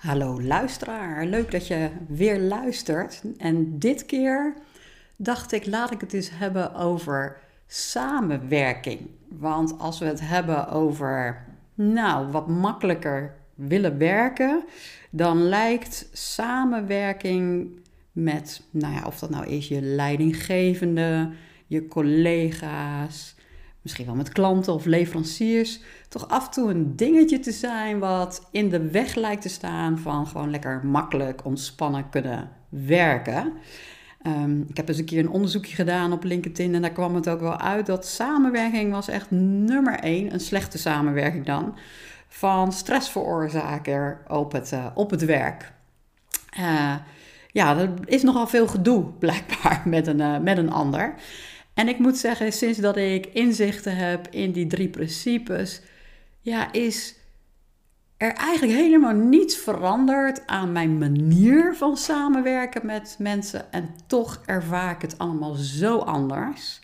Hallo luisteraar, leuk dat je weer luistert. En dit keer dacht ik, laat ik het eens hebben over samenwerking. Want als we het hebben over, nou, wat makkelijker willen werken, dan lijkt samenwerking met, nou ja, of dat nou is je leidinggevende, je collega's, misschien wel met klanten of leveranciers, toch af en toe een dingetje te zijn wat in de weg lijkt te staan van gewoon lekker makkelijk ontspannen kunnen werken. Um, ik heb eens een keer een onderzoekje gedaan op LinkedIn en daar kwam het ook wel uit dat samenwerking was echt nummer één, een slechte samenwerking dan, van stressveroorzaker op het, uh, op het werk. Uh, ja, er is nogal veel gedoe blijkbaar met een, uh, met een ander. En ik moet zeggen, sinds dat ik inzichten heb in die drie principes, ja, is er eigenlijk helemaal niets veranderd aan mijn manier van samenwerken met mensen. En toch ervaar ik het allemaal zo anders.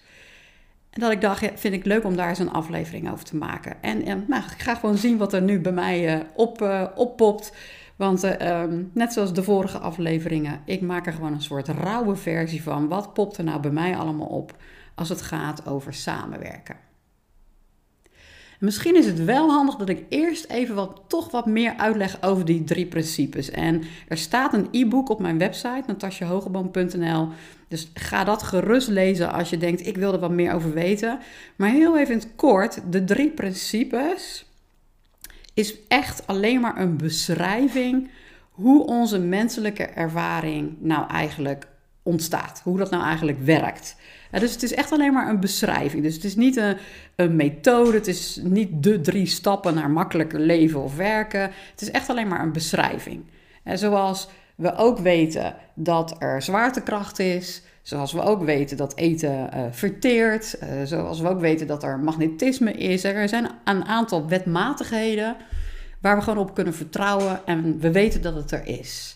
En dat ik dacht, ja, vind ik leuk om daar eens een aflevering over te maken. En, en nou, ik ga gewoon zien wat er nu bij mij uh, op, uh, oppopt. Want um, net zoals de vorige afleveringen, ik maak er gewoon een soort rauwe versie van. Wat popt er nou bij mij allemaal op als het gaat over samenwerken? misschien is het wel handig dat ik eerst even wat, toch wat meer uitleg over die drie principes. En er staat een e-book op mijn website, natasjahogeboom.nl. Dus ga dat gerust lezen als je denkt, ik wil er wat meer over weten. Maar heel even in het kort, de drie principes is echt alleen maar een beschrijving hoe onze menselijke ervaring nou eigenlijk ontstaat. Hoe dat nou eigenlijk werkt. Dus het is echt alleen maar een beschrijving. Dus het is niet een, een, methode, het is niet de drie stappen naar makkelijker leven of werken. Het is echt alleen maar een beschrijving. En zoals we ook weten dat er zwaartekracht is, zoals we ook weten dat eten uh, verteert, uh, zoals we ook weten dat er magnetisme is. Er zijn een aantal wetmatigheden waar we gewoon op kunnen vertrouwen en we weten dat het er is.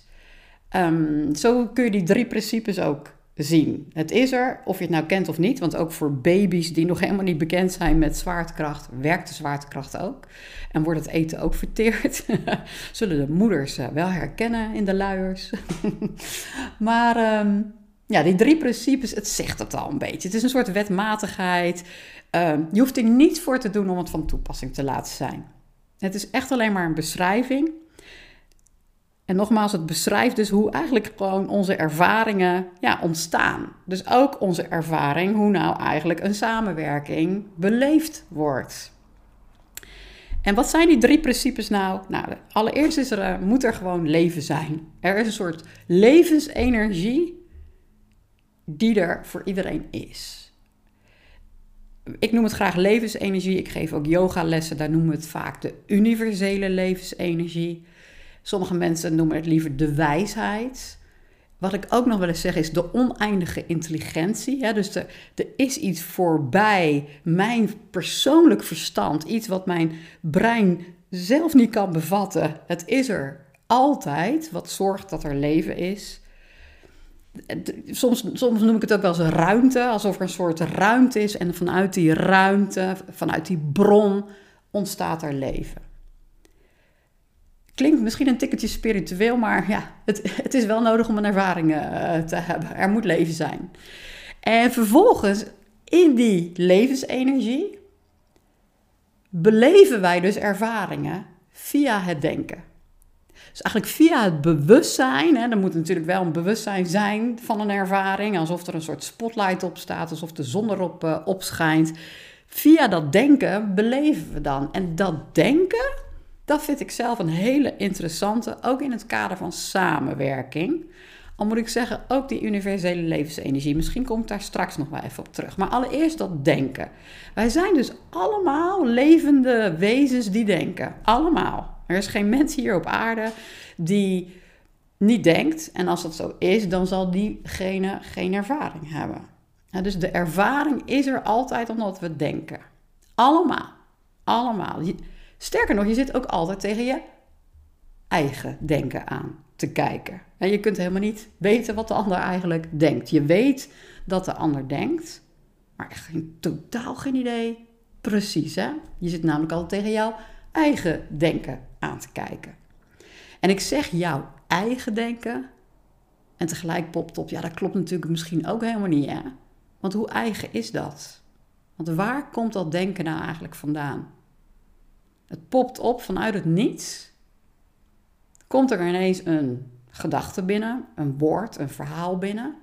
Um, zo kun je die drie principes ook zien. Het is er, of je het nou kent of niet, want ook voor baby's die nog helemaal niet bekend zijn met zwaartekracht, werkt de zwaartekracht ook. En wordt het eten ook verteerd. Zullen de moeders eh, wel herkennen in de luiers. maar um, ja, die drie principes, het zegt het al een beetje. Het is een soort wetmatigheid. Um, je hoeft er niet voor te doen om het van toepassing te laten zijn. Het is echt alleen maar een beschrijving. En nogmaals, het beschrijft dus hoe eigenlijk gewoon onze ervaringen ja, ontstaan. Dus ook onze ervaring hoe nou eigenlijk een samenwerking beleefd wordt. En wat zijn die drie principes nou? Nou, allereerst is er, eh, moet er gewoon leven zijn. Er is een soort levensenergie die er voor iedereen is. Ik noem het graag levensenergie. Ik geef ook yogalessen, daar noemen we het vaak de universele levensenergie. Sommige mensen noemen het liever de wijsheid. Wat ik ook nog wel eens zeg is de oneindige intelligentie. Dus er, er is iets voorbij mijn persoonlijk verstand, iets wat mijn brein zelf niet kan bevatten. Het is er altijd, wat zorgt dat er leven is. Soms, soms noem ik het ook wel eens een ruimte, alsof er een soort ruimte is en vanuit die ruimte, vanuit die bron ontstaat er leven. Klinkt misschien een tikkeltje spiritueel, maar ja, het, het is wel nodig om een ervaring uh, te hebben. Er moet leven zijn. En vervolgens, in die levensenergie, beleven wij dus ervaringen via het denken. Dus eigenlijk via het bewustzijn, hè, er moet natuurlijk wel een bewustzijn zijn van een ervaring, alsof er een soort spotlight op staat, alsof de zon erop uh, opschijnt. Via dat denken beleven we dan. En dat denken, dat vind ik zelf een hele interessante, ook in het kader van samenwerking. Al moet ik zeggen, ook die universele levensenergie. Misschien kom ik daar straks nog wel even op terug. Maar allereerst dat denken. Wij zijn dus allemaal levende wezens die denken. Allemaal. Er is geen mens hier op aarde die niet denkt. En als dat zo is, dan zal diegene geen ervaring hebben. dus de ervaring is er altijd omdat we denken. Allemaal. Allemaal. Sterker nog, je zit ook altijd tegen je eigen denken aan te kijken. En je kunt helemaal niet weten wat de ander eigenlijk denkt. Je weet dat de ander denkt, maar echt geen, totaal geen idee precies. Hè? Je zit namelijk altijd tegen jouw eigen denken aan te kijken. En ik zeg jouw eigen denken. En tegelijk popt op, ja, dat klopt natuurlijk misschien ook helemaal niet, hè? Want hoe eigen is dat? Want waar komt dat denken nou eigenlijk vandaan? Het popt op vanuit het niets. Komt er ineens een gedachte binnen, een woord, een verhaal binnen.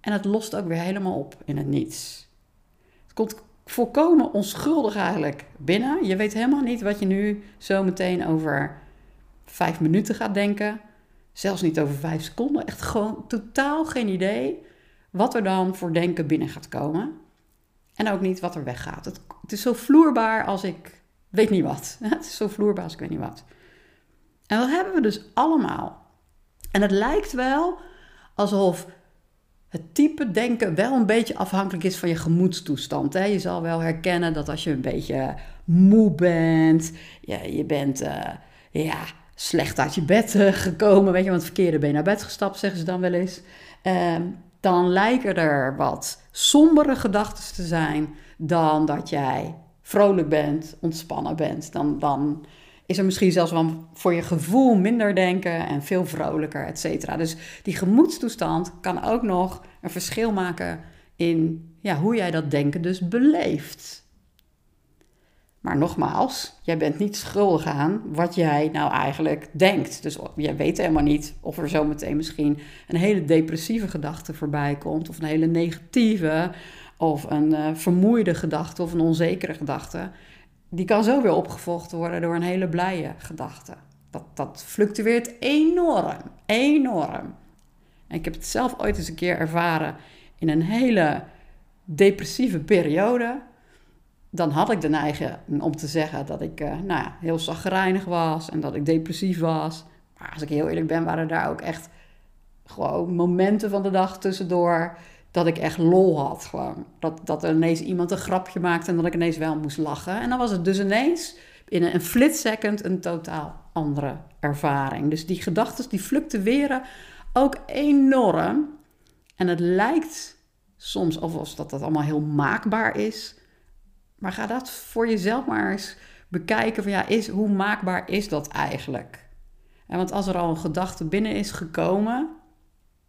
En het lost ook weer helemaal op in het niets. Het komt volkomen onschuldig eigenlijk binnen. Je weet helemaal niet wat je nu zo meteen over vijf minuten gaat denken. Zelfs niet over vijf seconden. Echt gewoon totaal geen idee wat er dan voor denken binnen gaat komen. En ook niet wat er weggaat. Het, het is zo vloerbaar als ik weet niet wat. Het is zo vloerbaar als ik weet niet wat. En dat hebben we dus allemaal. En het lijkt wel alsof het type denken wel een beetje afhankelijk is van je gemoedstoestand. Hè? Je zal wel herkennen dat als je een beetje moe bent, ja, je bent uh, ja, slecht uit je bed uh, gekomen, weet je, want verkeerde ben je naar bed gestapt, zeggen ze dan wel eens. Uh, dan lijken er wat sombere gedachten te zijn dan dat jij vrolijk bent, ontspannen bent. Dan, dan is er misschien zelfs wel voor je gevoel minder denken en veel vrolijker, et cetera. Dus die gemoedstoestand kan ook nog een verschil maken in ja, hoe jij dat denken dus beleeft. Maar nogmaals, jij bent niet schuldig aan wat jij nou eigenlijk denkt. Dus jij weet helemaal niet of er zometeen misschien een hele depressieve gedachte voorbij komt, of een hele negatieve, of een uh, vermoeide gedachte, of een onzekere gedachte die kan zo weer opgevolgd worden door een hele blije gedachte. Dat, dat fluctueert enorm, enorm. En ik heb het zelf ooit eens een keer ervaren in een hele depressieve periode. Dan had ik de neiging om te zeggen dat ik uh, nou ja, heel zagrijnig was en dat ik depressief was. Maar als ik heel eerlijk ben, waren daar ook echt gewoon momenten van de dag tussendoor dat ik echt lol had. Gewoon. Dat, dat er ineens iemand een grapje maakte en dat ik ineens wel moest lachen. En dan was het dus ineens in een flip second een totaal andere ervaring. Dus die gedachten die fluctueren ook enorm. En het lijkt soms alsof dat, dat allemaal heel maakbaar is. Maar ga dat voor jezelf maar eens bekijken van ja, is, hoe maakbaar is dat eigenlijk? En want als er al een gedachte binnen is gekomen,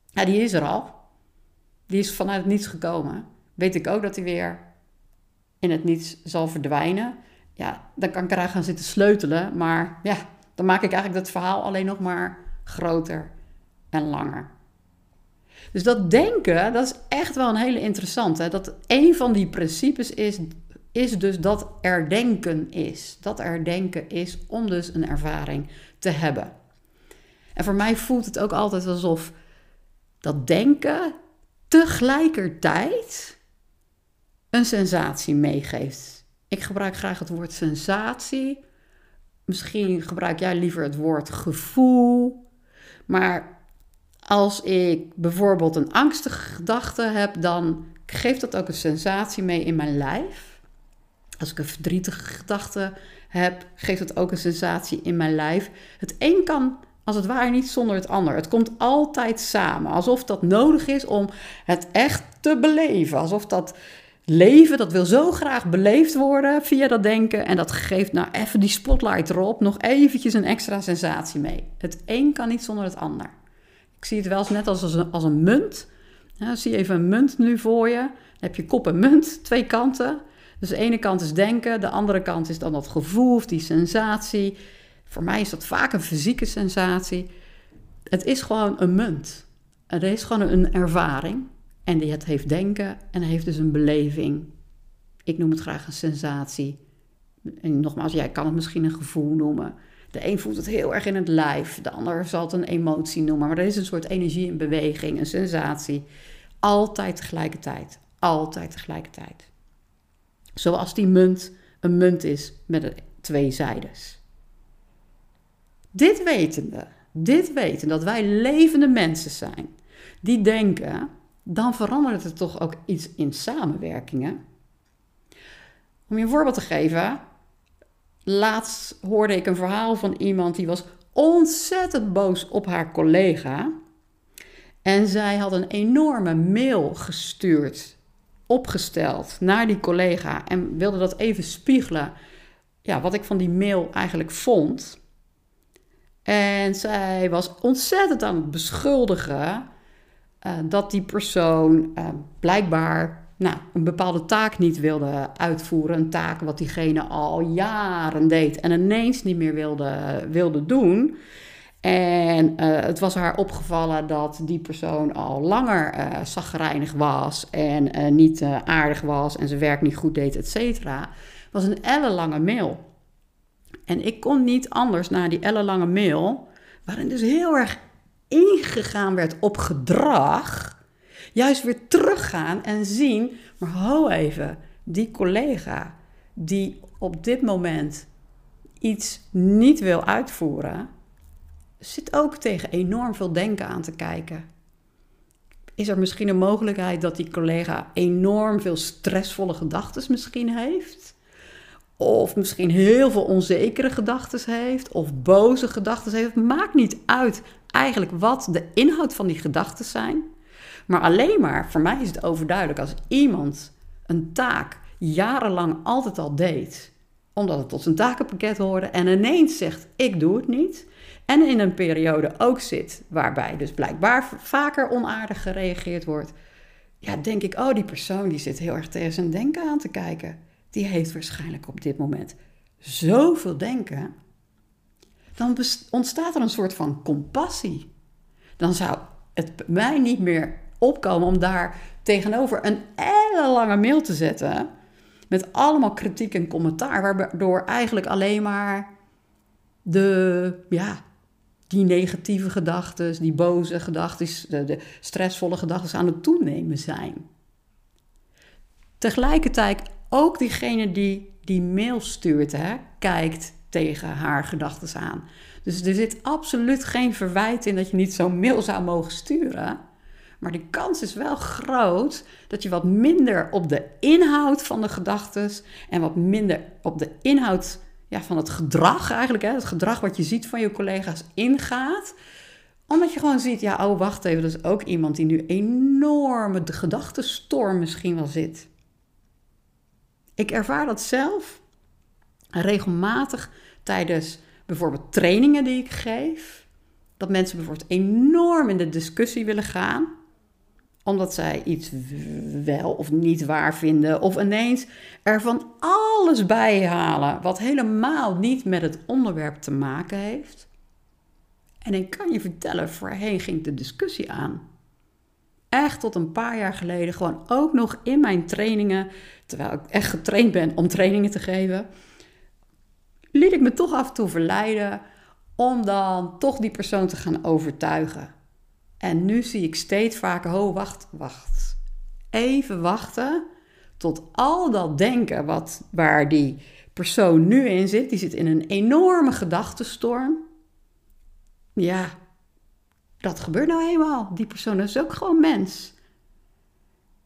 ja, die is er al die is vanuit het niets gekomen. Weet ik ook dat hij weer in het niets zal verdwijnen. Ja, dan kan ik eraan gaan zitten sleutelen. Maar ja, dan maak ik eigenlijk dat verhaal alleen nog maar groter en langer. Dus dat denken, dat is echt wel een hele interessante. Dat een van die principes is, is dus dat er denken is. Dat er denken is om dus een ervaring te hebben. En voor mij voelt het ook altijd alsof dat denken tegelijkertijd een sensatie meegeeft. Ik gebruik graag het woord sensatie. Misschien gebruik jij liever het woord gevoel. Maar als ik bijvoorbeeld een angstige gedachte heb, dan geeft dat ook een sensatie mee in mijn lijf. Als ik een verdrietige gedachte heb, geeft dat ook een sensatie in mijn lijf. Het een kan als het ware niet zonder het ander. Het komt altijd samen. Alsof dat nodig is om het echt te beleven. Alsof dat leven, dat wil zo graag beleefd worden via dat denken. En dat geeft nou even die spotlight erop. Nog eventjes een extra sensatie mee. Het een kan niet zonder het ander. Ik zie het wel eens net als, als, een, als een munt. Zie even een munt nu voor je. Dan heb je kop en munt, twee kanten. Dus de ene kant is denken, de andere kant is dan dat gevoel of die sensatie. Voor mij is dat vaak een fysieke sensatie. Het is gewoon een munt. Het is gewoon een ervaring. En die het heeft denken en heeft dus een beleving. Ik noem het graag een sensatie. En nogmaals, jij kan het misschien een gevoel noemen. De een voelt het heel erg in het lijf, de ander zal het een emotie noemen. Maar er is een soort energie in beweging, een sensatie. Altijd tegelijkertijd. Altijd tegelijkertijd. Zoals die munt een munt is met twee zijdes. Dit wetende, dit weten dat wij levende mensen zijn die denken, dan verandert het toch ook iets in samenwerkingen. Om je een voorbeeld te geven, laatst hoorde ik een verhaal van iemand die was ontzettend boos op haar collega. En zij had een enorme mail gestuurd, opgesteld naar die collega en wilde dat even spiegelen. Ja, wat ik van die mail eigenlijk vond. En zij was ontzettend aan het beschuldigen uh, dat die persoon uh, blijkbaar nou, een bepaalde taak niet wilde uitvoeren. Een taak wat diegene al jaren deed en ineens niet meer wilde, wilde doen. En uh, het was haar opgevallen dat die persoon al langer uh, was en niet aardig was en zijn werk niet goed deed, et cetera. Het was een ellenlange mail. En ik kon niet anders na die ellenlange mail, waarin dus heel erg ingegaan werd op gedrag, juist weer teruggaan en zien, maar ho even, die collega die op dit moment iets niet wil uitvoeren, zit ook tegen enorm veel denken aan te kijken. Is er misschien een mogelijkheid dat die collega enorm veel stressvolle gedachten misschien heeft? Of misschien heel veel onzekere gedachten heeft, of boze gedachten heeft. Maakt niet uit eigenlijk wat de inhoud van die gedachten zijn. Maar alleen maar, voor mij is het overduidelijk, als iemand een taak jarenlang altijd al deed, omdat het tot zijn takenpakket hoorde, en ineens zegt: Ik doe het niet. En in een periode ook zit waarbij dus blijkbaar vaker onaardig gereageerd wordt. Ja, denk ik, oh, die persoon die zit heel erg tegen zijn denken aan te kijken. Die heeft waarschijnlijk op dit moment zoveel denken. Dan ontstaat er een soort van compassie. Dan zou het mij niet meer opkomen om daar tegenover een lange mail te zetten. Met allemaal kritiek en commentaar, waardoor eigenlijk alleen maar de, ja, die negatieve gedachten, die boze gedachten, de, de stressvolle gedachten aan het toenemen zijn. Tegelijkertijd ook diegene die die mail stuurt, hè, kijkt tegen haar gedachten aan. Dus er zit absoluut geen verwijt in dat je niet zo'n mail zou mogen sturen. Maar de kans is wel groot dat je wat minder op de inhoud van de gedachten en wat minder op de inhoud ja, van het gedrag eigenlijk, hè, het gedrag wat je ziet van je collega's ingaat. Omdat je gewoon ziet, ja, oh wacht even, dat is ook iemand die nu enorme gedachtenstorm misschien wel zit. Ik ervaar dat zelf regelmatig tijdens bijvoorbeeld trainingen die ik geef. Dat mensen bijvoorbeeld enorm in de discussie willen gaan omdat zij iets wel of niet waar vinden. Of ineens er van alles bij halen wat helemaal niet met het onderwerp te maken heeft. En ik kan je vertellen, voorheen ging de discussie aan. Echt tot een paar jaar geleden, gewoon ook nog in mijn trainingen, terwijl ik echt getraind ben om trainingen te geven, liet ik me toch af en toe verleiden om dan toch die persoon te gaan overtuigen. En nu zie ik steeds vaker, oh wacht, wacht. Even wachten tot al dat denken wat, waar die persoon nu in zit, die zit in een enorme gedachtenstorm. Ja, dat gebeurt nou eenmaal. Die persoon is ook gewoon mens.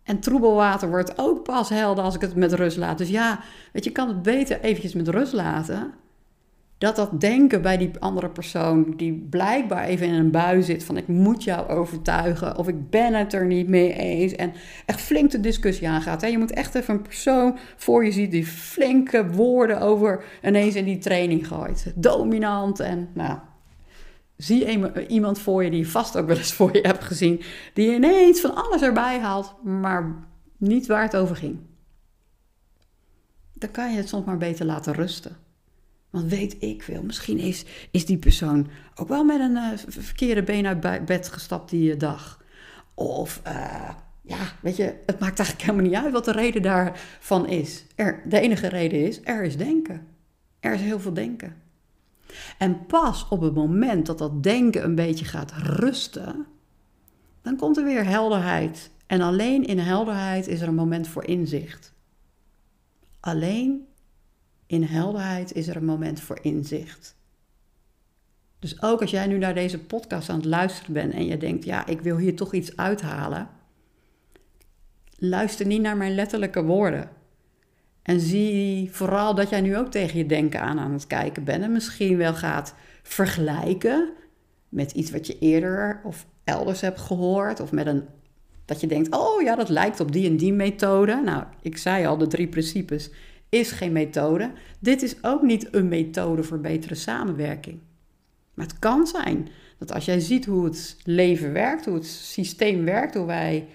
En troebelwater wordt ook pas helder als ik het met rust laat. Dus ja, weet je, kan het beter eventjes met rust laten dat dat denken bij die andere persoon, die blijkbaar even in een bui zit van ik moet jou overtuigen of ik ben het er niet mee eens en echt flink de discussie aangaat. Hè? Je moet echt even een persoon voor je zien die flinke woorden over ineens in die training gooit. Dominant en nou, zie iemand voor je die vast ook wel eens voor je hebt gezien, die ineens van alles erbij haalt, maar niet waar het over ging. Dan kan je het soms maar beter laten rusten. Want weet ik veel, misschien is, is die persoon ook wel met een uh, verkeerde been uit bed gestapt die dag. Of, uh, ja, weet je, het maakt eigenlijk helemaal niet uit wat de reden daarvan is. Er, de enige reden is, er is denken. Er is heel veel denken. En pas op het moment dat dat denken een beetje gaat rusten, dan komt er weer helderheid. En alleen in helderheid is er een moment voor inzicht. Alleen in helderheid is er een moment voor inzicht. Dus ook als jij nu naar deze podcast aan het luisteren bent en je denkt, ja, ik wil hier toch iets uithalen, luister niet naar mijn letterlijke woorden. En zie vooral dat jij nu ook tegen je denken aan aan het kijken bent en misschien wel gaat vergelijken met iets wat je eerder of elders hebt gehoord of met een dat je denkt, oh ja, dat lijkt op die en die methode. Nou, ik zei al, de drie principes is geen methode. Dit is ook niet een methode voor betere samenwerking. Maar het kan zijn dat als jij ziet hoe het leven werkt, hoe het systeem werkt, hoe wij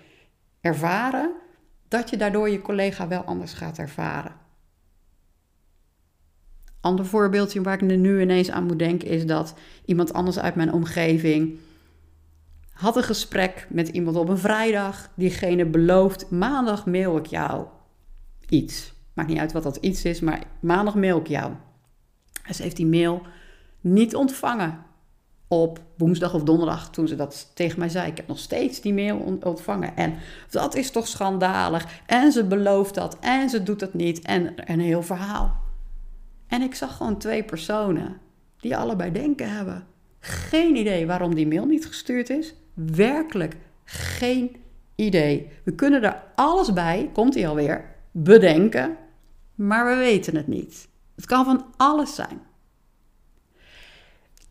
ervaren, dat je daardoor je collega wel anders gaat ervaren. Ander voorbeeldje waar ik nu ineens aan moet denken is dat iemand anders uit mijn omgeving had een gesprek met iemand op een vrijdag. Diegene belooft: maandag mail ik jou iets. Maakt niet uit wat dat iets is, maar maandag mail ik jou. En ze heeft die mail niet ontvangen op woensdag of donderdag toen ze dat tegen mij zei. Ik heb nog steeds die mail ontvangen. En dat is toch schandalig. En ze belooft dat en ze doet het niet. En een heel verhaal. En ik zag gewoon twee personen die allebei denken hebben. Geen idee waarom die mail niet gestuurd is. Werkelijk geen idee. We kunnen er alles bij, komt hij alweer, bedenken, maar we weten het niet. Het kan van alles zijn.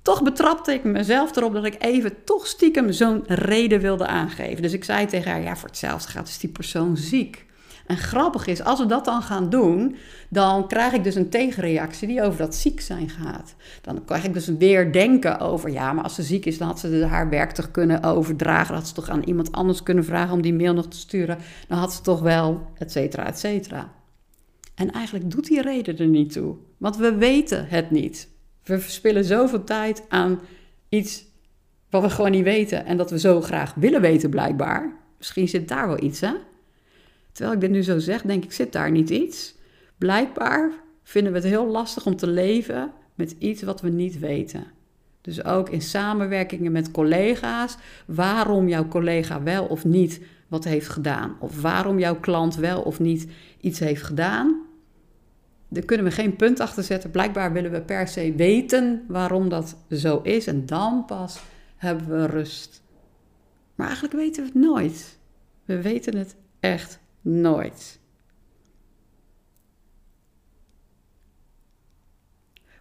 Toch betrapte ik mezelf erop dat ik even toch stiekem zo'n reden wilde aangeven. Dus ik zei tegen haar: Ja, voor hetzelfde gaat is die persoon ziek. En grappig is, als we dat dan gaan doen, dan krijg ik dus een tegenreactie die over dat ziek zijn gaat. Dan krijg ik dus weer denken over, ja, maar als ze ziek is, dan had ze haar werk toch kunnen overdragen. Dan had ze toch aan iemand anders kunnen vragen om die mail nog te sturen. Dan had ze toch wel, et cetera, et cetera. En eigenlijk doet die reden er niet toe, want we weten het niet. We verspillen zoveel tijd aan iets wat we gewoon niet weten en dat we zo graag willen weten, blijkbaar. Misschien zit daar wel iets, hè? Terwijl ik dit nu zo zeg, denk ik, zit daar niet iets? Blijkbaar vinden we het heel lastig om te leven met iets wat we niet weten. Dus ook in samenwerkingen met collega's, waarom jouw collega wel of niet wat heeft gedaan. Of waarom jouw klant wel of niet iets heeft gedaan. Daar kunnen we geen punt achter zetten. Blijkbaar willen we per se weten waarom dat zo is. En dan pas hebben we rust. Maar eigenlijk weten we het nooit. We weten het echt Nooit.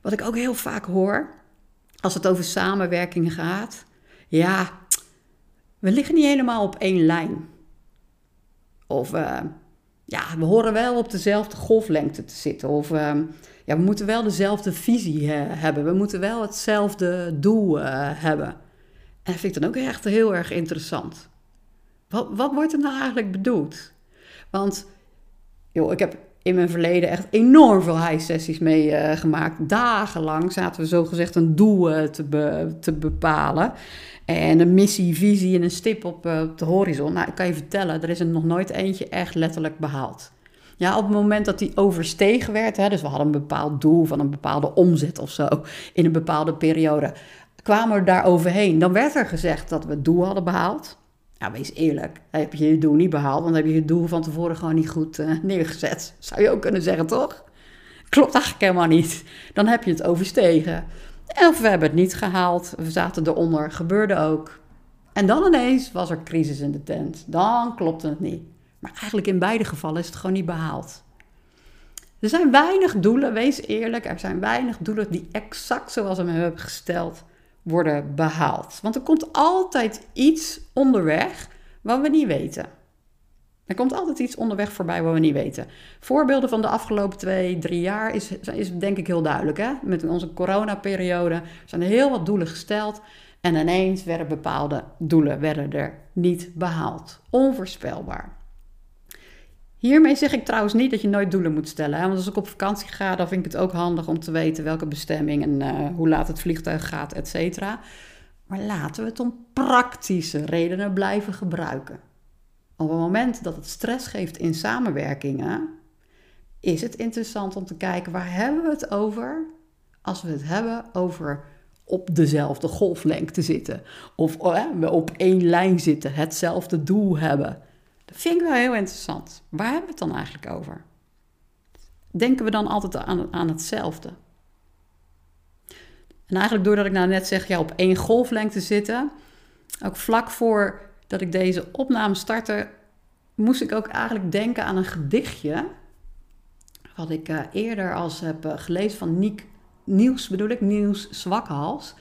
Wat ik ook heel vaak hoor, als het over samenwerking gaat, ja, we liggen niet helemaal op één lijn. Of uh, ja, we horen wel op dezelfde golflengte te zitten. Of uh, ja, we moeten wel dezelfde visie uh, hebben. We moeten wel hetzelfde doel hebben. En dat vind ik dan ook echt heel erg interessant. Wat, wat wordt er nou eigenlijk bedoeld? Want joh, ik heb in mijn verleden echt enorm veel high-sessies meegemaakt. Uh, Dagenlang zaten we zogezegd een doel uh, te, te, bepalen. En een missie, visie en een stip op, uh, op de horizon. Nou, ik kan je vertellen, er is er nog nooit eentje echt letterlijk behaald. Ja, op het moment dat die overstegen werd, hè, dus we hadden een bepaald doel van een bepaalde omzet of zo in een bepaalde periode, kwamen we daar overheen. Dan werd er gezegd dat we het doel hadden behaald. Wees eerlijk. Heb je je doel niet behaald, want heb je je doel van tevoren gewoon niet goed uh, neergezet. Zou je ook kunnen zeggen, toch? Klopt eigenlijk helemaal niet. Dan heb je het overstegen. Of we hebben het niet gehaald, we zaten eronder, gebeurde ook. En dan ineens was er crisis in de tent. Dan klopte het niet. Maar eigenlijk in beide gevallen is het gewoon niet behaald. Er zijn weinig doelen, wees eerlijk, er zijn weinig doelen die exact zoals we hem hebben gesteld worden behaald. Want er komt altijd iets onderweg wat we niet weten. Er komt altijd iets onderweg voorbij wat we niet weten. Voorbeelden van de afgelopen twee, drie jaar is, is denk ik heel duidelijk. Hè? Met onze coronaperiode zijn er heel wat doelen gesteld. En ineens werden bepaalde doelen werden er niet behaald. Onvoorspelbaar. Hiermee zeg ik trouwens niet dat je nooit doelen moet stellen. Hè? Want als ik op vakantie ga, dan vind ik het ook handig om te weten welke bestemming en uh, hoe laat het vliegtuig gaat, et cetera. Maar laten we het om praktische redenen blijven gebruiken. Op het moment dat het stress geeft in samenwerkingen, is het interessant om te kijken waar hebben we het over als we het hebben over op dezelfde golflengte zitten. Of oh, we op één lijn zitten, hetzelfde doel hebben. Vind ik wel heel interessant. Waar hebben we het dan eigenlijk over? Denken we dan altijd aan, aan hetzelfde? En eigenlijk doordat ik nou net zeg, ja, op één golflengte zitten, ook vlak voor dat ik deze opname startte, moest ik ook eigenlijk denken aan een gedichtje. Wat ik uh, eerder als heb uh, gelezen van Niek, Niels, bedoel ik, Niels Zwakhals.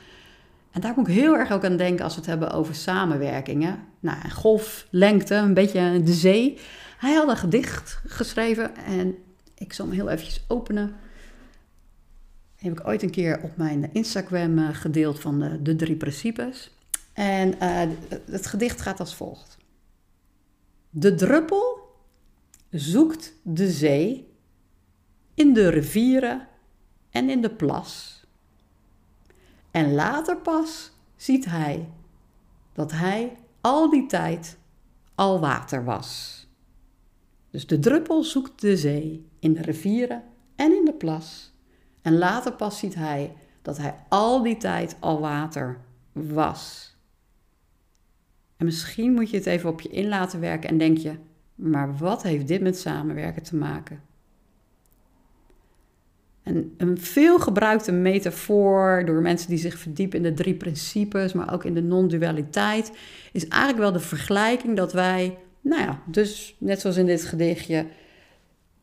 En daar moet ik heel erg ook aan denken als we het hebben over samenwerkingen. Nou, golflengte, een beetje de zee. Hij had een gedicht geschreven en ik zal hem heel eventjes openen. Heb ik ooit een keer op mijn Instagram eh, gedeeld van de, de drie principes. En uh, het gedicht gaat als volgt. De druppel zoekt de zee in de rivieren en in de plas. En later pas ziet hij dat hij al die tijd al water was. Dus de druppel zoekt de zee in de rivieren en in de plas. En later pas ziet hij dat hij al die tijd al water was. En misschien moet je het even op je in laten werken en denk je, maar wat heeft dit met samenwerken te maken? En een veelgebruikte metafoor door mensen die zich verdiepen in de drie principes, maar ook in de non-dualiteit, is eigenlijk wel de vergelijking dat wij, nou ja, dus net zoals in dit gedichtje,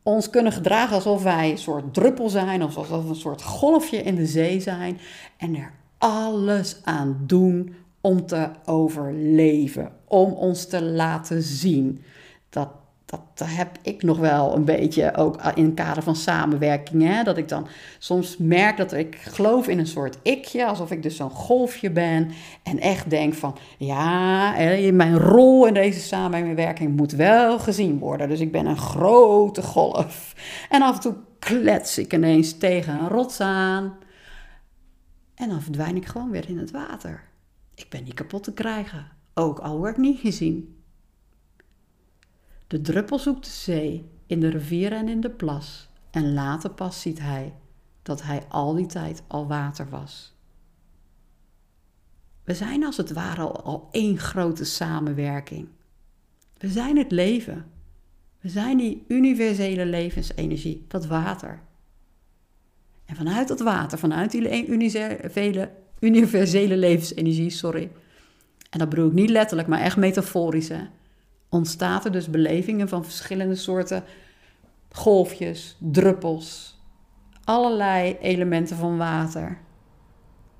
ons kunnen gedragen alsof wij een soort druppel zijn, of alsof we een soort golfje in de zee zijn, en er alles aan doen om te overleven, om ons te laten zien. Dat heb ik nog wel een beetje ook in het kader van samenwerking. Hè? Dat ik dan soms merk dat ik geloof in een soort ikje, alsof ik dus zo'n golfje ben. En echt denk van, ja, mijn rol in deze samenwerking moet wel gezien worden. Dus ik ben een grote golf. En af en toe klets ik ineens tegen een rots aan. En dan verdwijn ik gewoon weer in het water. Ik ben niet kapot te krijgen. Ook al word ik niet gezien. De druppel zoekt de zee in de rivier en in de plas. En later pas ziet hij dat hij al die tijd al water was. We zijn als het ware al, één grote samenwerking. We zijn het leven. We zijn die universele levensenergie, dat water. En vanuit dat water, vanuit die universele, universele levensenergie, sorry. En dat bedoel ik niet letterlijk, maar echt metaforisch. Hè? Ontstaat er dus belevingen van verschillende soorten golfjes, druppels, allerlei elementen van water.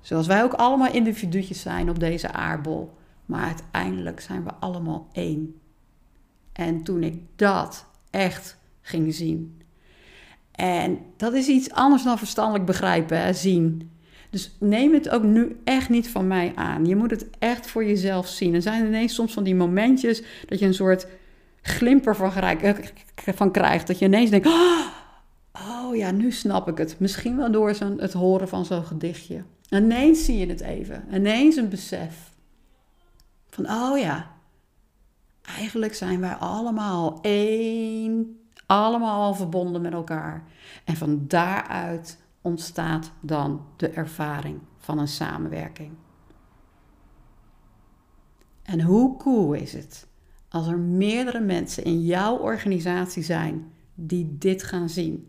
Zoals wij ook allemaal individuutjes zijn op deze aardbol, maar uiteindelijk zijn we allemaal één. En toen ik dat echt ging zien. En dat is iets anders dan verstandelijk begrijpen, hè, zien. Dus neem het ook nu echt niet van mij aan. Je moet het echt voor jezelf zien. Er zijn ineens soms van die momentjes dat je een soort glimper van, van krijgt. Dat je ineens denkt, oh, oh ja, nu snap ik het. Misschien wel door het horen van zo'n gedichtje. Ineens zie je het even. Ineens een besef. Van, oh ja, eigenlijk zijn wij allemaal één. Allemaal verbonden met elkaar. En van daaruit ontstaat dan de ervaring van een samenwerking. En hoe cool is het als er meerdere mensen in jouw organisatie zijn die dit gaan zien?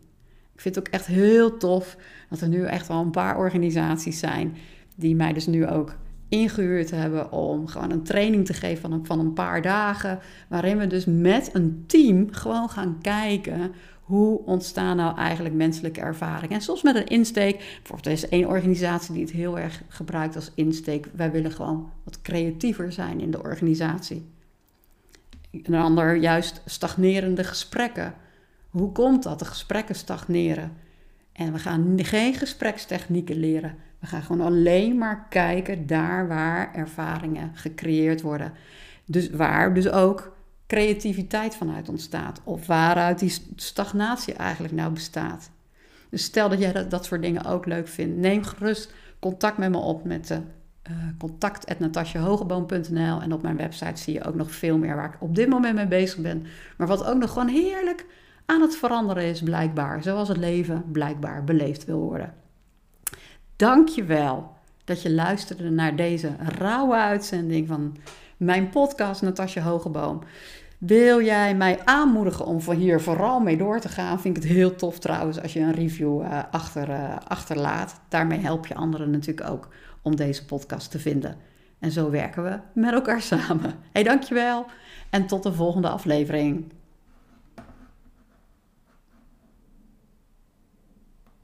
Ik vind het ook echt heel tof dat er nu echt wel een paar organisaties zijn die mij dus nu ook ingehuurd hebben om gewoon een training te geven van een, van een paar dagen. Waarin we dus met een team gewoon gaan kijken hoe ontstaan nou eigenlijk menselijke ervaringen? En soms met een insteek. Bijvoorbeeld, er is één organisatie die het heel erg gebruikt als insteek. Wij willen gewoon wat creatiever zijn in de organisatie. Een ander juist stagnerende gesprekken. Hoe komt dat? De gesprekken stagneren. En we gaan geen gesprekstechnieken leren. We gaan gewoon alleen maar kijken daar waar ervaringen gecreëerd worden. Dus waar dus ook creativiteit vanuit ontstaat. Of waaruit die stagnatie eigenlijk nou bestaat. Dus stel dat jij dat, soort dingen ook leuk vindt. Neem gerust contact met me op met de uh, contact.natasjehogeboom.nl En op mijn website zie je ook nog veel meer waar ik op dit moment mee bezig ben. Maar wat ook nog gewoon heerlijk aan het veranderen is blijkbaar. Zoals het leven blijkbaar beleefd wil worden. Dank je wel dat je luisterde naar deze rauwe uitzending van mijn podcast Natasja Hogeboom. Wil jij mij aanmoedigen om van hier vooral mee door te gaan? Vind ik het heel tof trouwens als je een review uh, achter, uh, achterlaat. Daarmee help je anderen natuurlijk ook om deze podcast te vinden. En zo werken we met elkaar samen. Hey, dankjewel en tot de volgende aflevering.